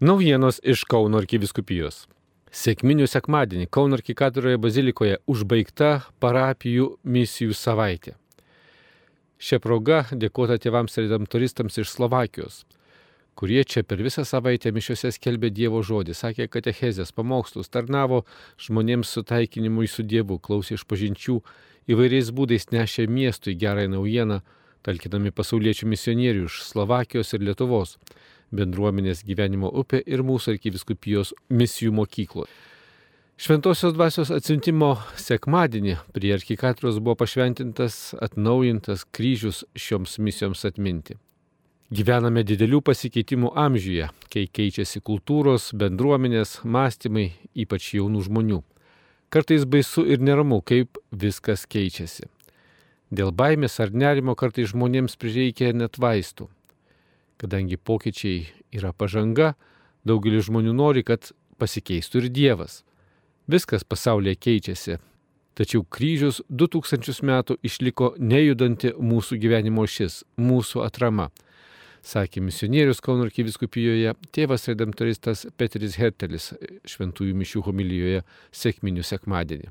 Naujienos iš Kauno arkiviskupijos. Sėkminių sekmadienį Kauno arkikatūroje bazilikoje užbaigta parapijų misijų savaitė. Šią progą dėkota tėvams redemptoristams iš Slovakijos, kurie čia per visą savaitę mišiuose skelbė Dievo žodį, sakė katechezės, pamokslus, tarnavo žmonėms sutaikinimui su Dievu, klausė iš pažinčių, įvairiais būdais nešė miestui gerąją naujieną, talkinami pasauliečių misionierių iš Slovakijos ir Lietuvos bendruomenės gyvenimo upė ir mūsų arkiviskupijos misijų mokyklo. Šventosios dvasios atsiuntimo sekmadienį prie arkikatros buvo pašventintas atnaujintas kryžius šioms misijoms atminti. Gyvename didelių pasikeitimų amžiuje, kai keičiasi kultūros, bendruomenės, mąstymai, ypač jaunų žmonių. Kartais baisu ir neramu, kaip viskas keičiasi. Dėl baimės ar nerimo kartais žmonėms prireikia net vaistų. Kadangi pokyčiai yra pažanga, daugelis žmonių nori, kad pasikeistų ir Dievas. Viskas pasaulyje keičiasi. Tačiau kryžius 2000 metų išliko nejudanti mūsų gyvenimo šis, mūsų atrama. Sakė misionierius Kauno arkiviskupijoje tėvas redemptoristas Petris Hertelis šventųjų mišių homilijoje sėkminių sekmadienį.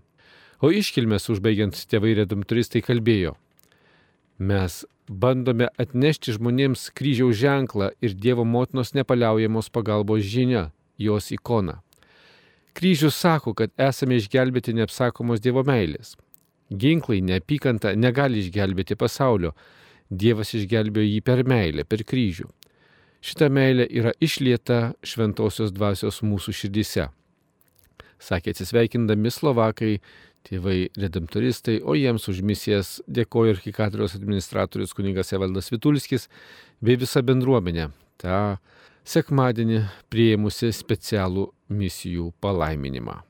O iškilmės užbaigiant tėvai redemptoristai kalbėjo. Mes bandome atnešti žmonėms kryžiaus ženklą ir Dievo motinos nepaliaujamos pagalbos žinia, jos ikona. Kryžius sako, kad esame išgelbėti neapsakomos Dievo meilės. Ginklai, neapykanta negali išgelbėti pasaulio. Dievas išgelbėjo jį per meilę, per kryžių. Šita meilė yra išlieta šventosios dvasios mūsų širdise. Sakė atsisveikindami Slovakai tėvai redemptoristai, o jiems už misijas dėkoju archikatrijos administratorius kuningas Evaldas Vitulskis bei visa bendruomenė. Ta sekmadienį prieimusi specialų misijų palaiminimą.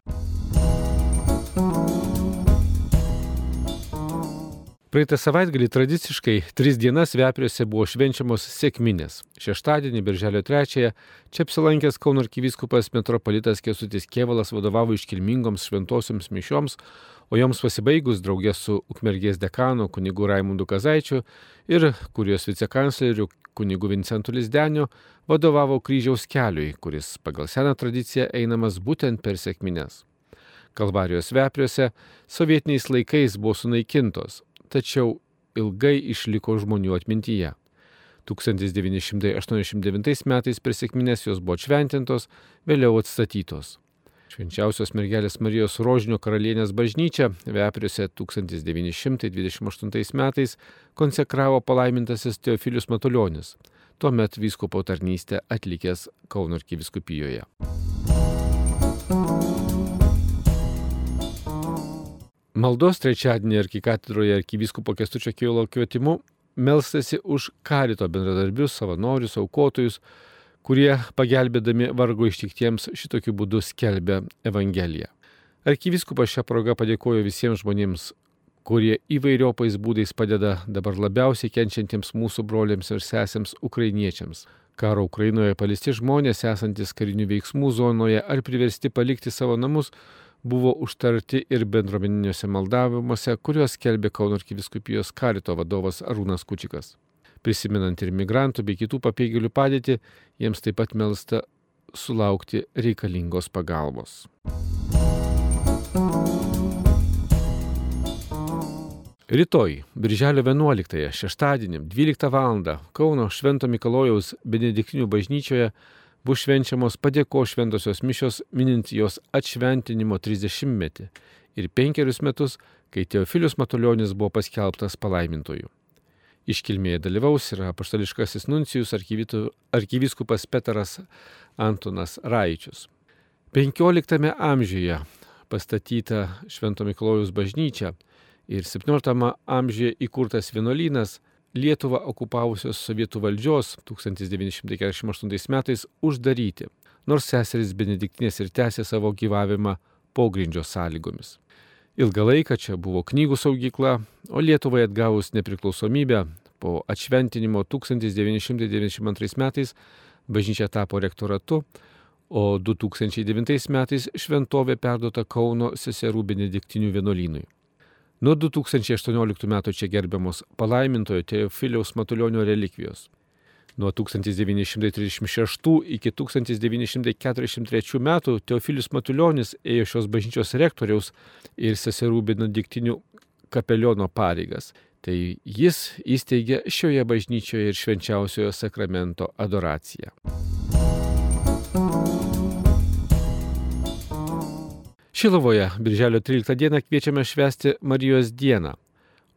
Praeitą savaitgalį tradiciškai tris dienas Vepriuose buvo švenčiamos sėkminės. Šeštadienį, birželio 3-ąją, čia apsilankęs Kauno arkivyskupas metropolitas Kesutis Kievalas vadovavo iškilmingoms šventosioms mišioms, o joms pasibaigus draugės su Ukmergės dekanu kunigu Raimundu Kazaičiu ir kurijos vicekancleriu kunigu Vincentu Lizdeniu vadovavo kryžiaus keliui, kuris pagal seną tradiciją einamas būtent per sėkmines. Kalvarijos vepriuose sovietiniais laikais buvo sunaikintos, tačiau ilgai išliko žmonių atmintyje. 1989 metais per sėkmines jos buvo šventintos, vėliau atstatytos. Švenčiausios mergelės Marijos Rožinio karalienės bažnyčia Vepriuose 1928 metais konsekravo palaimintasis Teofilius Matuljonis, tuomet vyskupo tarnystę atlikęs Kauno Maldos trečiadienį arkikatedroje arkivyskupo Kestučio Kielo kvietimu melstasi už karito bendradarbius, savanorius, aukotojus, kurie pagelbėdami vargo ištiktiems šitokiu būdu skelbia Evangeliją. Arkivyskupas šią progą padėkojo visiems žmonėms, kurie įvairiopais būdais padeda dabar labiausiai kenčiantiems mūsų broliams ir sesėms ukrainiečiams. Karo Ukrainoje palisti žmonės esantis karinių veiksmų zonoje ar priversti palikti savo namus buvo užtarti ir bendruomeniniuose maldavimuose, kuriuos skelbė Kauno arkiviskupijos karito vadovas Arūnas Kučikas. Prisimenant ir migrantų bei kitų pabėgėlių padėtį, jiems taip pat melsta sulaukti reikalingos pagalbos. Rytoj, birželio 11, šeštadienį, 12 val. Kauno Švento Mikalojaus Benediktinių bažnyčioje bus švenčiamos padėko šventosios mišios minint jos atšventinimo 30-metį ir penkerius metus, kai Teofilius Matuljonis buvo paskelbtas palaimintoju. Iškilmėje dalyvaus ir apaštališkasis nuncijus arkivyskupas Petras Antonas Raičius. 15 amžiuje pastatyta Švento Miklojus bažnyčia ir 17 amžiuje įkurtas vienuolynas Lietuvą okupavusios sovietų valdžios 1948 metais uždaryti, nors seserys Benediktinės ir tęsė savo gyvavimą pogrindžio sąlygomis. Ilgą laiką čia buvo knygų saugykla, o Lietuvai atgavus nepriklausomybę po atšventinimo 1992 metais bažnyčia tapo rektoratu, o 2009 metais šventovė perduota Kauno seserų Benediktinių vienuolynui. Nuo 2018 metų čia gerbiamos palaimintojo Teofiliaus Matulionio relikvijos. Nuo 1936 iki 1943 metų Teofilius Matuljonis ėjo šios bažnyčios rektoriaus ir seserų benediktinių kapeliono pareigas. Tai jis įsteigė šioje bažnyčioje ir švenčiausiojo sakramento adoraciją. Šilovoje birželio 13 dieną kviečiame švęsti Marijos dieną,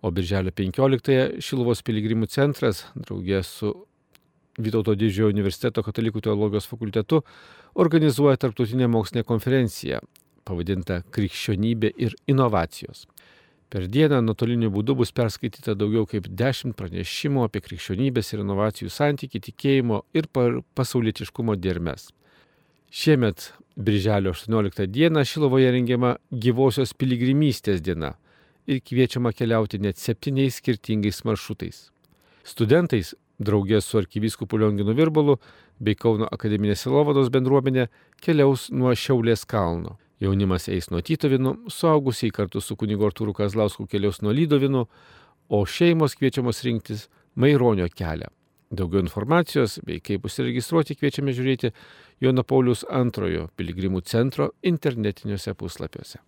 o birželio 15 Šilovos piligrimų centras draugė su Vytauto didžiojo universiteto katalikų teologijos fakultetu organizuoja tarptautinę mokslinę konferenciją pavadintą Krikščionybė ir inovacijos. Per dieną nuotoliniu būdu bus perskaityta daugiau kaip 10 pranešimų apie krikščionybės ir inovacijų santyki, tikėjimo ir pasaulietiškumo dermes. Šiemet, birželio 18 dieną, Šilovoje rengiama gyvosios piligrimystės diena ir kviečiama keliauti net septyniais skirtingais maršrutais. Studentais draugės su arkivyskupu Lionginu Virbalu bei Kauno akademinės Silovados bendruomenė keliaus nuo Šiaulės kalno. Jaunimas eis nuo Tytovino, suaugusiai kartu su kunigo Artūru Kazlausku keliaus nuo Lydovino, o šeimos kviečiamos rinktis Maironio kelią. Daugiau informacijos bei kaip užsiregistruoti kviečiame žiūrėti Jono Paulius II piligrimų centro internetiniuose puslapiuose.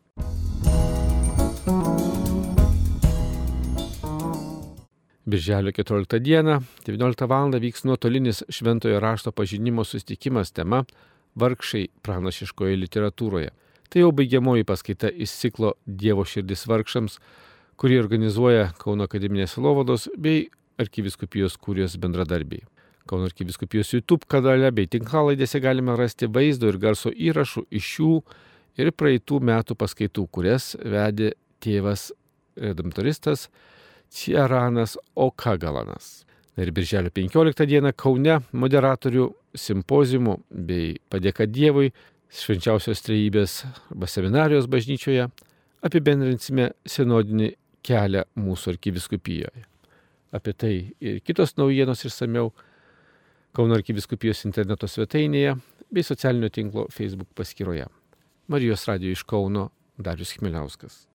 Birželio 14 dieną, 19 val. vyks nuotolinis šventojo rašto pažinimo susitikimas tema Vargšai pranašiškoje literatūroje. Tai jau baigiamoji paskaita iš ciklo Dievo širdis vargšams, kurį organizuoja Kauno akademinės Lovados bei arkiviskupijos kūrijos bendradarbiai. Kauno arkiviskupijos YouTube kanale bei tinklalaidėse galime rasti vaizdo ir garso įrašų iš šių ir praeitų metų paskaitų, kurias vedė tėvas redemptoristas Ciaranas Okagalanas. Ir birželio 15 dieną Kaune moderatorių simpozimų bei padėka Dievui švenčiausios trejybės arba seminarijos bažnyčioje apibendrinsime sinodinį kelią mūsų arkiviskupijoje. Apie tai ir kitos naujienos išsameu Kauno arkiviskupijos interneto svetainėje bei socialinio tinklo Facebook paskyroje. Marijos radijo iš Kauno Darius Chmeliauskas.